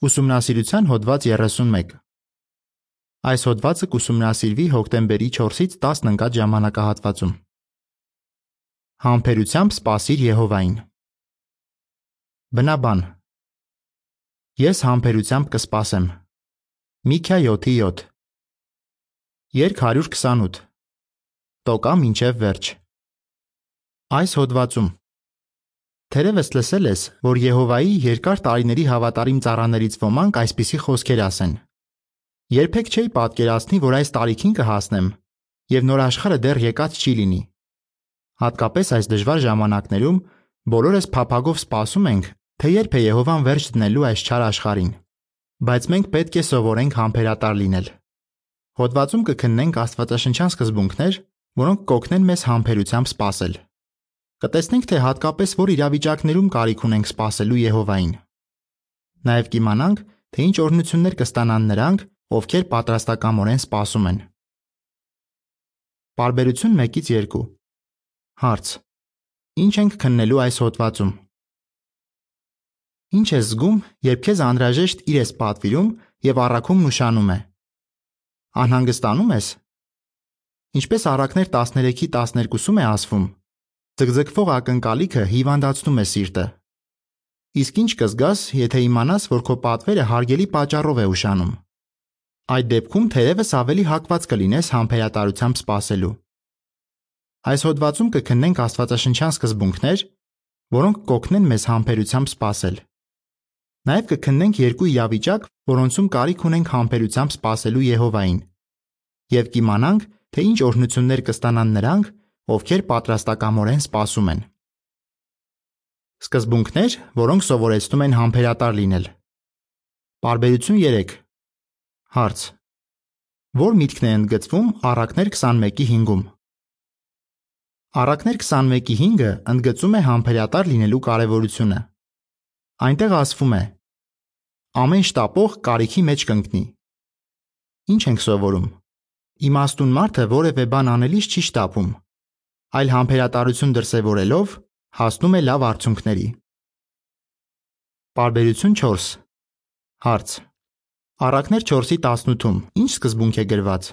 Ուսումնասիրության հոդված 31 Այս հոդվածը կուսումնասիրվի հոկտեմբերի 4-ից 10 ընկած ժամանակահատվածում։ Համբերությամբ սпасիր Եհովային։ Բնաբան Ես համբերությամբ կսպասեմ։ Միքյա 7:7 Երկ 128 Տոկա մինչև վերջ Այս հոդվածում Թերևս լսել ես, որ Եհովայի երկար տարիների հավատարիմ ծառաներից ոմանք այսպիսի խոսքեր ասեն. Երբեք չէի պատկերացնի, որ այս տարիքին կհասնեմ, եւ նոր աշխարհը դեռ եկած չի լինի։ Հատկապես այս դժվար ժամանակներում բոլորս փափագով սպասում ենք, թե երբ է Եհովան վերջ դնելու այս չար աշխարհին։ Բայց մենք պետք է սովորենք համբերատար լինել։ Հոդվածում կքննենք Աստվածաշնչյան սկզբունքներ, որոնք կօգնեն մեզ համբերությամբ սպասել։ Կտեսնենք, թե հատկապես որ իրավիճակներում կարիք ունենք սпасելու Եհովային։ Նաև կիմանանք, թե ինչ օրնություններ կստանան նրանք, ովքեր պատրաստակամորեն սпасում են։ Բարբերություն 1-ից 2։ Հարց. Ինչ ենք քննելու այս հոդվածում։ Ինչ ես զգում, երբ քեզ անհրաժեշտ իր ես պատվիրում եւ առաքումն ուշանում է։ Անհանգստանում ես։ Ինչպես առակներ 13-ի 12-ում է ասվում, Ձգձգվող ակնկալիքը հիվանդացնում է սիրտը։ Իսկ ինչ կզգաս, եթե իմանաս, որ քո պատվերը հարգելի պատճառով է ուշանում։ Այդ դեպքում թերևս ավելի հակված կլինես համբերատարությամբ սпасելու։ Այս հոդվածում կքննենք Աստվածաշնչյան սկզբունքներ, որոնք կօգնեն մեզ համբերությամբ սпасել։ Նաև կքննենք երկու իրավիճակ, որոնցում կարիք ունենք համբերությամբ սпасելու Եհովային։ Եվ կիմանանք, թե ինչ օրհնություններ կստանան նրանք, ովքեր պատրաստակամորեն սպասում են։ Սկզբունքներ, որոնք սովորեցնում են համբերատար լինել։ Բարբերություն 3։ Հարց. Որ միտքն է ընդգծվում Առակներ 21-ի 5-ում։ Առակներ 21-ի 5-ը ընդգծում է համբերատար լինելու կարևորությունը։ Այնտեղ ասվում է. Ամեն շտապող կարիքի մեջ կընկնի։ Ինչ ենք սովորում։ Իմաստուն մարդը որևէ բան անելիս չի շտապում, այլ համբերատարություն դրսևորելով հասնում է լավ արդյունքների։ Բարբերություն 4 Հարց. Առակներ 4-ի 18-ում ինչ սկզբունք է գրված։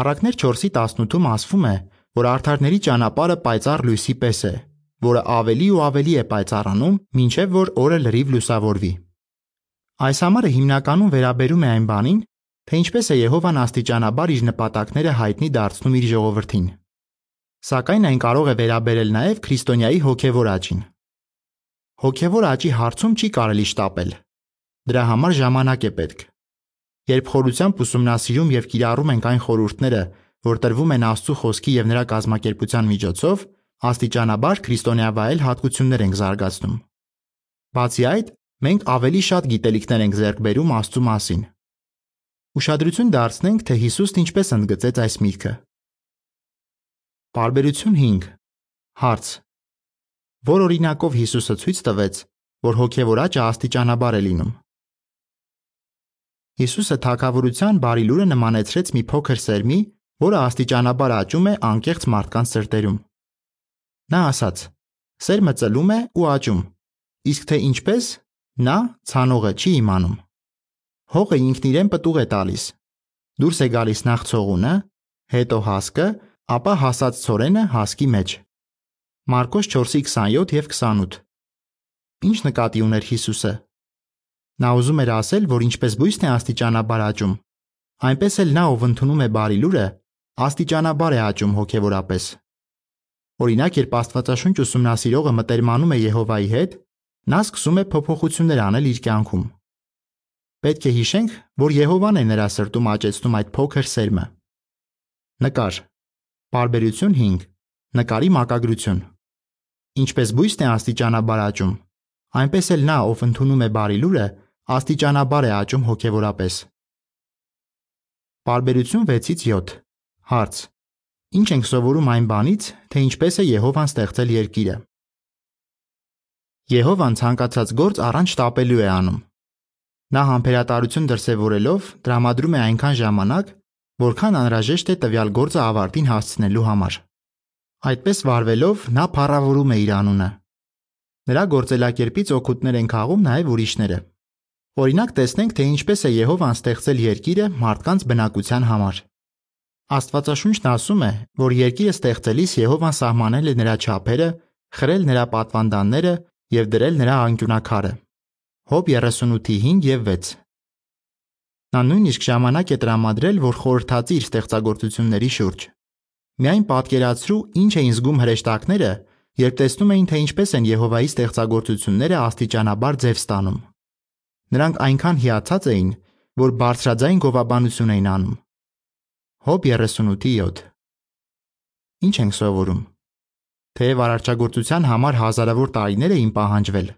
Առակներ 4-ի 18-ում ասվում է, որ արդարների ճանապարհը պայծառ լույսի պես է, որը ավելի ու ավելի է պայծառանում, մինչև որ օրը լրիվ լուսավորվի։ Այս համարը հիմնականում վերաբերում է այն բանին, թե ինչպես է Եհովան աստիճանաբար իր նպատակները հայտնի դարձնում իր ժողովրդին սակայն այն կարող է վերաբերել նաև քրիստոնյայի հոգևոր աճին։ Հոգևոր աճի հարցում չի կարելի շտապել։ Դրա համար ժամանակ է պետք։ Երբ խորությամբ ուսումնասիրում եւ կիրառում ենք այն խորհուրդները, որ տրվում են Աստծո խոսքի եւ նրա կազմակերպության միջոցով, աստիճանաբար քրիստոնեավայել հատկություններ ենք զարգացնում։ Բացի այդ, մենք ավելի շատ գիտելիքներ ենք ձեռք բերում Աստծո մասին։ Ուշադրություն դարձնենք, թե Հիսուսն ինչպես ընդգծեց այս միտքը։ Բարբերություն 5 Հարց. Որ օրինակով Հիսուսը ցույց տվեց, որ հոգևոր աճը աստիճանաբար է լինում։ Հիսուսը թակավորության բարի լուրը նմանեցրեց մի փոքր սերմի, որը աստիճանաբար աճում է անկեղծ մարդկանց սրտերում։ Նա ասաց. Սերմը ծլում է ու աճում, իսկ թե ինչպես, նա ցանողը չի իմանում։ Հողը ինքն իրեն պտուղ է տալիս։ Դուրս է գալիս նախ ցողունը, հետո հասկը, ապա հասած ցորենը հասկի մեջ։ Մարկոս 4:27 եւ 28։ Ինչ նկատի ուներ Հիսուսը։ Նա ուզում էր ասել, որ ինչպես բույսն է աստիճանաբար աճում, այնպես էլ նա, ով ընդունում է բարի լուրը, աստիճանաբար է աճում հոգեվորապես։ Օրինակ, երբ Աստվածաշունչ ուսումնասիրողը մտերմանում է Եհովայի հետ, նա սկսում է փոփոխություններ անել իր կյանքում։ Պետք է հիշենք, որ Եհովան է նրա սրտում աճեցնում այդ փոքր սերմը։ Նկար Պարբերություն 5. Նկարի մակագրություն Ինչպես բույսն է աստիճանաբար աճում, այնպես էլ նա, ով ընդունում է բարի լուրը, աստիճանաբար է աճում հոգևորապես։ Պարբերություն 6-ից 7 Հարց. Ինչ ենք սովորում այն բանից, թե ինչպես է Եհովան ստեղծել երկիրը։ Եհովան ցանկացած գործ առանց շտապելու է անում։ Նա համբերատարություն դրսևորելով տրամադրում է այնքան ժամանակ, որքան անհրաժեշտ է տվյալ գործը ավարտին հասցնելու համար։ Այդպես վարվելով նա փառավորում է իր անունը։ Նրա գործելակերպից օգուտներ են քաղում նաև ուրիշները։ Օրինակ տեսնենք, թե ինչպես է Եհովան ստեղծել երկիրը մարդկանց բնակության համար։ Աստվածաշունչն ասում է, որ երկիրը ստեղծելիս Եհովան սահմանել է նրա չափերը, խրել նրա պատվանդանները եւ դրել նրա անկյունակարը։ Հոբ 38:5 եւ 6։ Նա նույնիսկ ժամանակ է տրամադրել, որ խորհրդացի իր ստեղծագործությունների շուրջ։ Միայն պատկերացրու, ինչ էին զգում հրեշտակները, երբ տեսնում էին, թե ինչպես են Եհովայի ստեղծագործությունները աստիճանաբար ձև ստանում։ Նրանք այնքան հիացած էին, որ բարձրաձայն գովաբանություն էին անում։ Հոբ 38:7 Ինչ ենք սովորում։ Թեև արարչագործության համար հազարավոր տարիներ էին պահանջվել,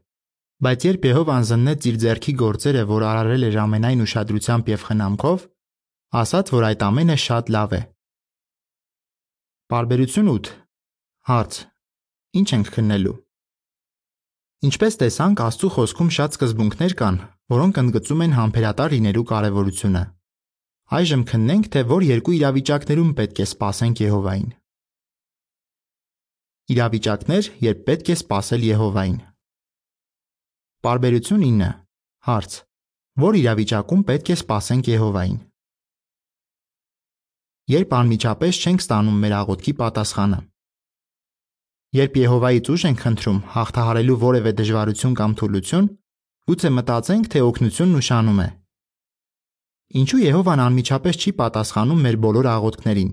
Բայց երբ Եհով անզննեց իր ձեռքի գործերը, որ արարել էր ամենայն ուշադրությամբ եւ խնամքով, ասաց, որ այդ ամենը շատ լավ է։ Բարբերություն 8 Հարց. Ինչ ենք քննելու։ Ինչպես տեսանք, Աստծո խոսքում շատ սկզբունքներ կան, որոնք ընդգծում են համբերատար լինելու կարևորությունը։ Այժմ քննենք, թե որ երկու իրավիճակներում պետք է սпасենք Եհովային։ Իրավիճակներ, երբ պետք է սпасել Եհովային։ Պարբերություն 9. Հարց. Որ իրավիճակում պետք է սпасենք Եհովային։ Երբ անմիջապես չենք ստանում մեր աղոթքի պատասխանը։ Երբ Եհովայից ուժ ենք խնդրում հաղթահարելու որևէ դժվարություն կամ թուլություն, գուցե մտածենք, թե օգնությունն ուշանում է։ Ինչու Եհովան անմիջապես չի պատասխանում մեր բոլոր աղոթքներին։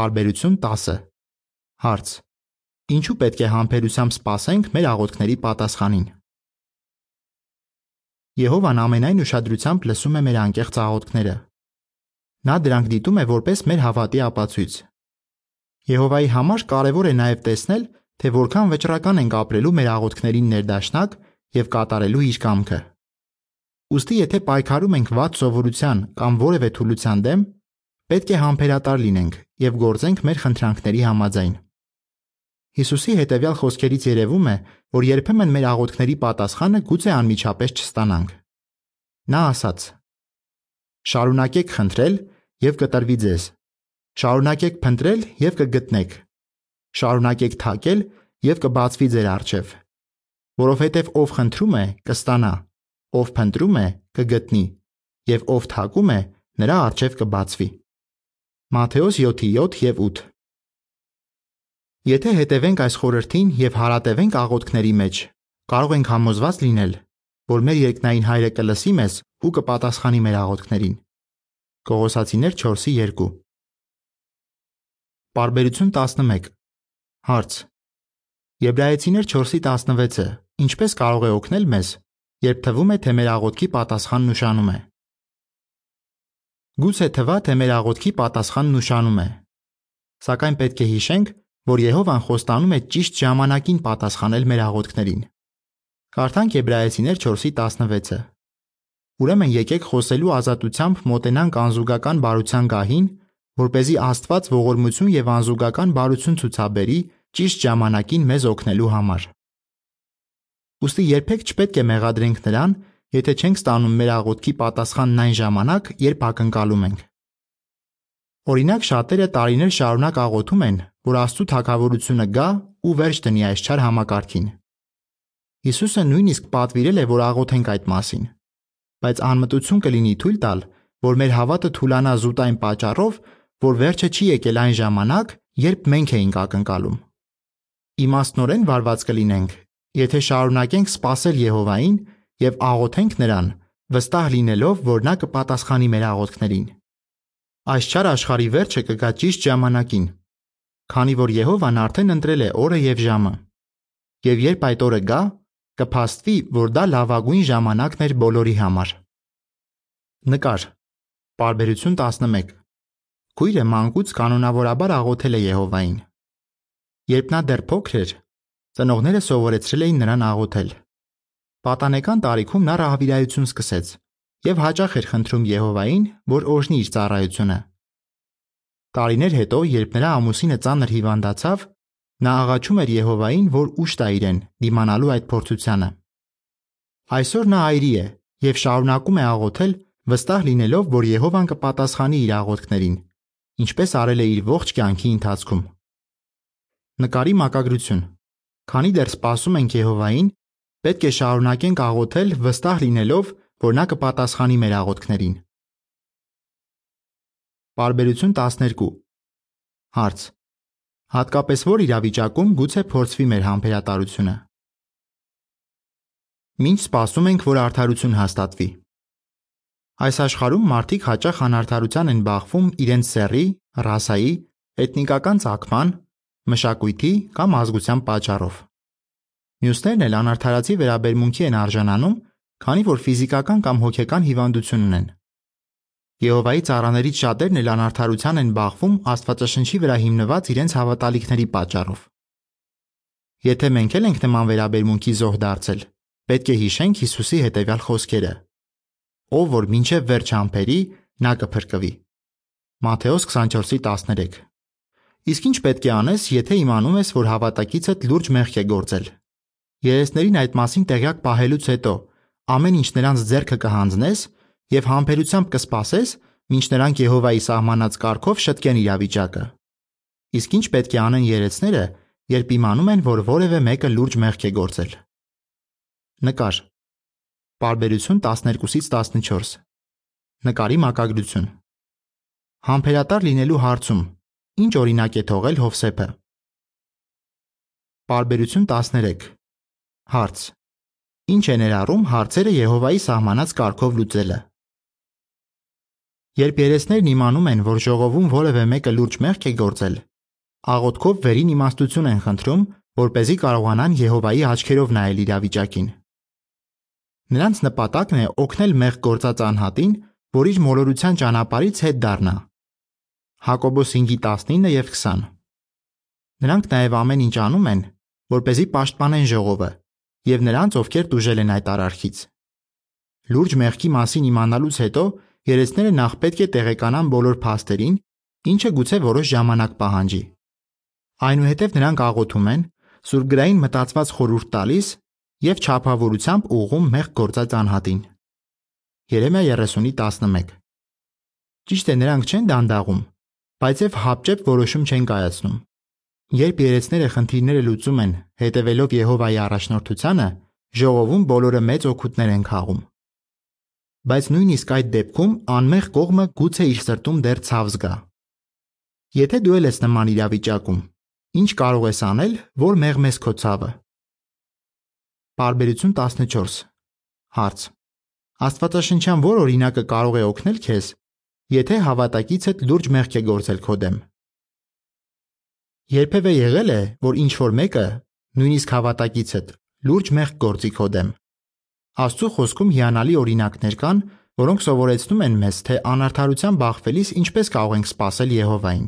Պարբերություն 10. Հարց. Ինչու պետք է համբերությամբ սպասենք մեր աղոթքների պատասխանին։ Եհովան ամենայն ուշադրությամբ լսում է մեր անկեղծ աղոթքները։ Նա դրանք դիտում է որպես մեր հավատի ապացույց։ Եհովայի համար կարևոր է նաև տեսնել, թե որքան վճռական ենք ապրելու մեր աղոթքներին ներդաշնակ եւ կատարելու իր կամքը։ Ոստի եթե պայքարում ենք ված սովորության կամ որևէ թուլության դեմ, պետք է համբերատար լինենք եւ գործենք մեր խնդրանքների համաձայն։ Հիսուսի հետևյալ խոսքերից երևում է, որ երբեմն մեր աղոթքների պատասխանը գուցե անմիջապես չստանանք։ Նա ասաց. Շարունակեք խնդրել եւ կտրվի ձեզ։ Շարունակեք փնտրել եւ կգտնեք։ Շարունակեք թակել եւ կբացվի ձեր առջև։ Որովհետեւ ով խնդրում է, կստանա, ով փնտրում է, կգտնի, եւ ով թակում է, նրա առջև կբացվի։ Մատթեոս 7:7 եւ 8 Եթե հետևենք այս խորհրդին եւ հարատևենք աղոթքների մեջ, կարող ենք համոզված լինել, որ մեր երկնային հայրը կլսի մեզ ու կպատասխանի մեր աղոթքներին։ Կողոսացիներ 4:2 Բարբերություն 11 Հարց. Եբրայեցիներ 4:16-ը ինչպես կարող է օգնել մեզ, երբ թվում է, թե մեր աղոթքի պատասխանն ուշանում է։ Գուցե թվա, թե մեր աղոթքի պատասխանն ուշանում է։ Սակայն պետք է հիշենք, որ Եհովան խոստանում է ճիշտ ժամանակին պատասխանել մեր աղոթքներին։ Կարդանք Եբրայեցիներ 4:16-ը։ Ուրեմն եկեք խոսելու ազատությամբ մոտենանք անզուգական բարության գահին, որ เป զի Աստված ողորմություն եւ անզուգական բարություն ցուցաբերի ճիշտ ժամանակին մեզ օգնելու համար։ Ոստի երբեք չպետք է մեղադրենք նրան, եթե չենք ստանում մեր աղոթքի պատասխանն այն ժամանակ, երբ ակնկալում ենք։ Օրինակ շատերը տարիներ շարունակ աղոթում են, որ Աստծո թակավորությունը գա ու վերջ դնի այս չար համակարգին։ Հիսուսը նույնիսկ պատվիրել է, որ աղոթենք այդ մասին։ Բայց անմտություն կլինի թույլ տալ, որ մեր հավատը թուլանա զուտ այն պատճառով, որ վերջը չի եկել այն ժամանակ, երբ մենք էինք ակնկալում։ Իմաստնորեն վարված կլինենք, եթե շարունակենք սпасել Եհովային եւ աղոթենք նրան, վստահ լինելով, որ նա կպատասխանի մեր աղոթքներին։ Այս չար աշխարհի վերջը կգա ճիշտ ժամանակին, քանի որ Եհովան արդեն ընտրել է օրը եւ ժամը։ Եվ երբ այդ օրը գա, կփաստվի, որ դա լավագույն ժամանակն էր բոլորի համար։ Նկար։ Բարբերություն 11։ Քույրը մանկուց կանոնավորաբար աղոթել է Եհովային։ Երբ նա դեռ փոքր էր, ծնողները սովորեցրել էին նրան աղոթել։ Պատանեկան տարիքում նա ռահվիրայություն սկսեց եւ հաճախ էր խնդրում Եհովային, որ օրհնի իր ծառայությունը։ Տարիներ հետո, երբ նրա ամուսինը ծանր հիվանդացավ, նա աղաչում էր Եհովային, որ ուշ տա իրեն դիմանալու այդ փորձությանը։ Այսօր նա այրի է եւ շարունակում է աղոթել, վստահ լինելով, որ Եհովան կպատասխանի իր աղոթքներին, ինչպես արել է իր ողջ կյանքի ընթացքում։ Նկարի մակագրություն։ Քանի դեռ սպասում ենք Եհովային, պետք է շարունակենք աղոթել վստահ լինելով, որ նա կպատասխանի մեր աղոթքներին։ Բարբերություն 12 Հարց. Հատկապես որ իրավիճակում գուցե փորձվի մեր համբերատարությունը։ Մինչ սպասում ենք, որ արդարություն հաստատվի։ Այս աշխարհում մարդիկ հաճախ անարդարության են բախվում իրենց սեռի, ռասայի, էթնիկական ցակման, մշակույթի կամ ազգության պատճառով։ Մյուսներն էլ անարդարացի վերաբերմունքի են արժանանում, քանի որ ֆիզիկական կամ հոգեկան հիվանդություն ունեն։ Եհովայի ծառաներից շատերն էլ անարդարության են բախվում Աստվածաշնչի վրա հիմնված իրենց հավատալիքների պատճառով։ Եթե մենք էլ ենք նման վերաբերմունքի զոհ դարձել, պետք է հիշենք Հիսուսի հետևյալ խոսքերը. Ով որ մինչև վերջ համբերի, նա կփրկվի։ Մատթեոս 24:13 Իսկ ինչ պետք է անես, եթե իմանում ես, որ հավատակիցդ լուրջ մեղք է գործել։ Երեսներին այդ մասին տեղյակ պահելուց հետո ամեն ինչ նրանց ձեռքը կհանձնես եւ համբերությամբ կսպասես, մինչ նրանք Եհովայի սահմանած կարգով շտկեն իրավիճակը։ Իսկ ինչ պետք է անեն երեցները, երբ իմանում են, որ որևէ մեկը լուրջ մեղք է գործել։ Նկար։ Բարբերություն 12-ից 14։ Նկարի մակագրություն։ Համբերատար լինելու հարցում. Ինչ օրինակ է թողել Հովսեփը։ Բարբերություն 13 Հարց. Ինչ է ներառում հարցերը Եհովայի սահմանած կարգով լուծելը։ Երբ երեսներն իմանում են, որ ժողովում որևէ մեկը լուրջ մեղք է գործել, աղոթքով վերին իմաստություն են խնդրում, որ เป զի կարողանան Եհովայի աչքերով նայել իրավիճակին։ Նրանց նպատակն է օգնել մեղք գործած անհատին, որ իր մոլորության ճանապարից հետ դառնա։ Հակոբոս 5:19 եւ 20։ Նրանք նաև ամեն ինչ անում են, որ เป զի պաշտպանեն ժողովը, եւ նրանց, ովքեր տուժել են այդ արարքից։ Լուրջ մեղքի մասին իմանալուց հետո երեցները նախ պետք է տեղեկանան բոլոր փաստերին, ինչը գուցե որոշ ժամանակ պահանջի։ Այնուհետև նրանք աղոթում են, սուրգրային մտածված խորհուրդ տալիս եւ ճափավորությամբ ուղում մեղք գործած անհատին։ Երեմիա 30:11 Ճիշտ է նրանք չեն դանդաղում, բայց եւ հապճեպ որոշում չեն կայացնում։ Երբ երեցները խնդիրները լուծում են, հետևելով Եհովայի առաջնորդությանը, ժողովում բոլորը մեծ օգուտներ են քաղում։ Բայց նույնիսկ այդ դեպքում անմեղ կողմը գուցե իր սրտում դեռ ցավ զգա։ Եթե դու ես նման իրավիճակում, ինչ կարող ես անել, որ մեղմես քո ցավը։ Բարբերություն 14 Հարց. Աստվածաշնչյան ո՞ր օրինակը կարող է օգնել քեզ, եթե հավատակիցդ լուրջ մեղք է գործել քո դեմ։ Երբևէ եղել է, որ ինչ որ մեկը, նույնիսկ հավատակիցդ, լուրջ մեղք գործի քո դեմ։ Աստծու խոսքում հիանալի օրինակներ կան, որոնք սովորեցնում են մեզ, թե անարդարությամբ բախվելիս ինչպես կարող ենք սպասել Եհովային։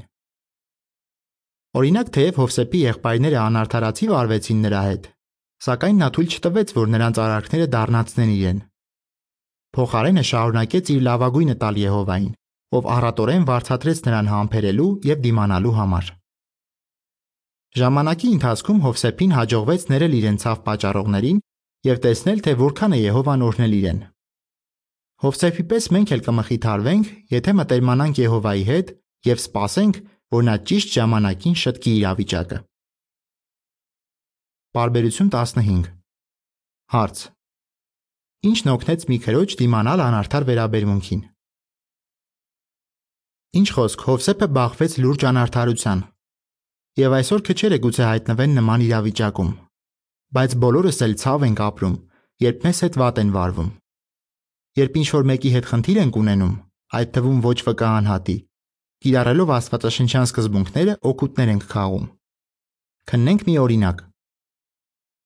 Օրինակ, թեև Հովսեփի եղբայրները անարդարացի վարվեցին նրա հետ, սակայն նա թույլ չտվեց, որ նրանց արարքները դառնացնեն իրեն։ Փոխարենը շարունակեց իր լավագույնը տալ Եհովային, ով առատորեն վարչատրեց նրան համբերելու եւ դիմանալու համար։ Ժամանակի ընթացքում Հովսեփին հաջողվեց ներել իրեն ցավ պատճառողներին եւ տեսնել, թե որքան է Եհովան օրհնել իրեն։ Հովսեփի պես մենք էլ կմխիթարվենք, եթե մտերմանանք Եհովայի հետ եւ սպասենք, որ նա ճիշտ ժամանակին շտկի իրավիճակը։ Բարբերություն 15 Հարց. Ինչն օգնեց մի քրոջ դիմանալ անարդար վերաբերմունքին։ Ինչ խոսք, Հովսեփը բախվեց լուրջ անարդարության, Եվ այսօր քչերը գուցե հայտնվեն նման իրավիճակում։ Բայց բոլորս էլ ցավ ենք ապրում, երբ մեզ հետ վատ են վարվում։ Երբ ինչ-որ մեկի հետ խնդիր ենք ունենում, այդ թվում ոչ վկա անհատի, կիրառելով աստվածաշնչյան սկզբունքները օգուտներ ենք քաղում։ Քննենք մի օրինակ։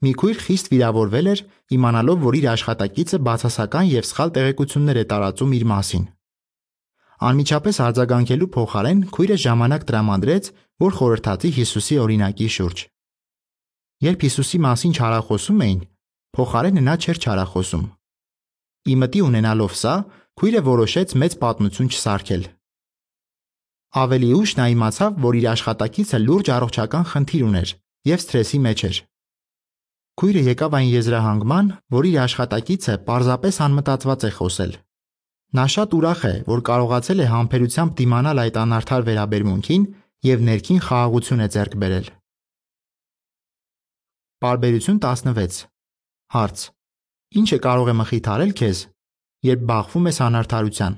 Մի քույր խիստ վիրավորվել էր, իմանալով, որ իր աշխատակիցը բացասական եւ սխալ տեղեկություններ է տարածում իր մասին։ Անմիջապես արձագանքելու փոխարեն քույրը ժամանակ տրամադրեց, որ խորհրդացի Հիսուսի օրինակի շուրջ։ Երբ Հիսուսի մասին չարախոսում էին, փոխարենը նա չէր չարախոսում։ Իմտի ունենալով սա, քույրը որոշեց մեծ պատմություն չսարքել։ Ավելի ուշ նա իմացավ, որ իր աշխատակիցը լուրջ առողջական խնդիր ուներ եւ սթրեսի մեջ էր։ Քույրը եկավ այն եզրահանգման, որ իր աշխատակիցը պարզապես անմտածված է խոսել Նա շատ ուրախ է, որ կարողացել է համբերությամբ դիմանալ այդ անարդար վերաբերմունքին եւ ներքին խաղաղություն է ձեռք բերել։ Բարբերություն 16 Հարց. Ինչը կարող է մխիթարել քեզ, երբ բախվում ես անարդարության։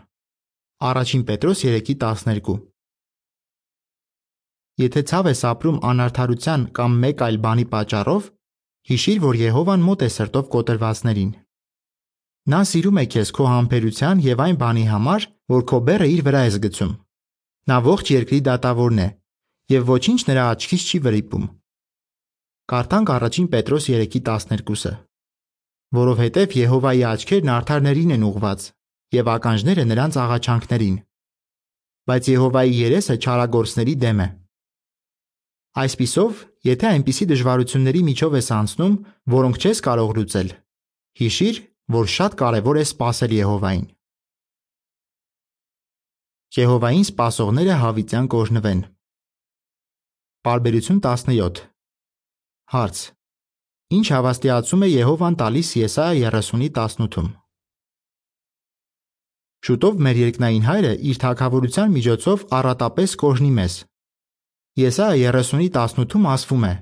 Առաջին Պետրոս 3:12 Եթե ցավ ես ապրում անարդարության կամ մեկ այլ բանի պատճառով, հիշիր, որ Եհովան մոտ է սրտով կոտրվածներին։ Նա սիրում է քեզ քո համբերության եւ այն բանի համար, որ քո բեռը իր վրա ես գցում։ Նա ողջ երկրի դատավորն է եւ ոչինչ նրա աչքից չի վրիպում։ Կարդանք առաջին Պետրոս 3:12-ը։ Որովհետև Եհովայի աչքերն արդարներին են ուղված եւ ականջները նրանց աղաչանքներին։ Բայց Եհովայի երեսը չարագործների դեմ է։ Այսպիսով, եթե այնպիսի դժվարությունների միջով ես անցնում, որոնք չես կարող լուծել, հիշիր, որ շատ կարևոր է սпасել Եհովային։ Եհովային սпасողները հավիտյան կօժնվեն։ Բարբերություն 17 Հարց. Ինչ հավաստիացում է Եհովան տալիս Եսայա 30:18-ում։ Շուտով մեր երկնային հայրը իր թակավորության միջոցով առատապես կօրհնի մեզ, Եսայա 30:18-ում ասվում է.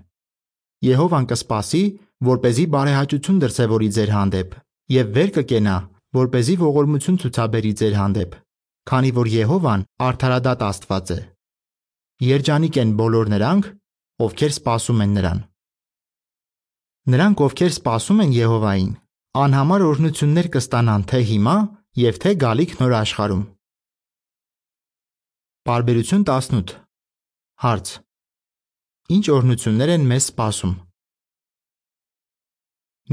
Եհովան կսպասի, որ เป զի բարեհաճություն դրսևորի ձեր հանդեպ, եւ վեր կկենա, որ เป զի ողորմություն ցուցաբերի ձեր հանդեպ, քանի որ Եհովան արդարադատ Աստված է։ Երջանիկ են բոլոր նրանք, ովքեր սպասում են նրան։ Նրանք, ովքեր սպասում են Եհովային, անհամար օրհնություններ կստանան թե հիմա եւ թե գալիք նոր աշխարհում։ Բարբերություն 18 Հարց. Ինչ օրհնություններ են մեզ սպասում։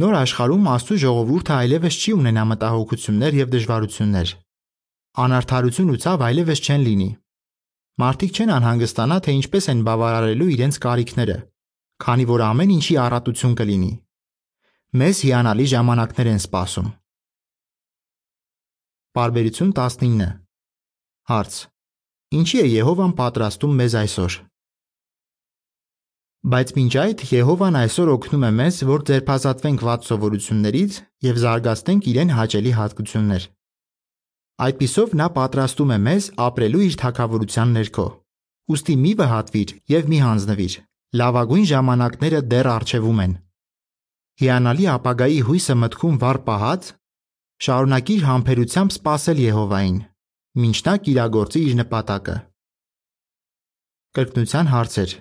Նոր աշխարհում Աստծո ժողովուրդը այլևս չի ունենա մտահոգություններ եւ դժվարություններ։ Անարթարություն ու ցավ այլևս չեն լինի։ Մարդիկ չեն անհանգստանա, թե ինչպես են բավարարելու իրենց կարիքները, քանի որ ամեն ինչի առատություն կլինի։ Մեզ հիանալի ժամանակներ են սպասում։ Բարբերություն 19 Հարց. Ինչի է Եհովան պատրաստում մեզ այսօր։ Բայց մինչ այդ Եհովան այսօր օգնում է մեզ, որ ձերբազատվենք վատ սովորություններից եւ զարգացնենք իրեն հաճելի հատկություններ։ Այդպիսով նա պատրաստում է մեզ ապրելու իր թակավորության ներքո։ Ոստի մի վհատվիր եւ մի հանձնվիր։ Լավագույն ժամանակները դեռ արժևում են։ Հիանալի ապագայի հույսը մտքում վառ պահած, շարունակիր համբերությամբ սпасել Եհովային, ոչ նա կիրագործի իր նպատակը։ Կրկնության հարցեր։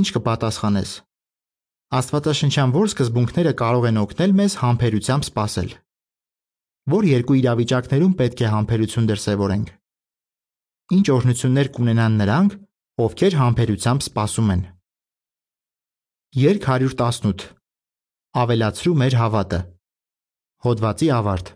Ինչ կպատասխանես։ Աստվածաշնչյան որ սկզբունքները կարող են օգնել մեզ համբերությամբ սпасել։ Որ երկու իրավիճակներում պետք է համբերություն դրսևորենք։ Ինչ օրհնություններ կունենան նրանք, ովքեր համբերությամբ սпасում են։ Երկ 118 Ավելացրու մեր հավատը։ Հոդվացի ավարտ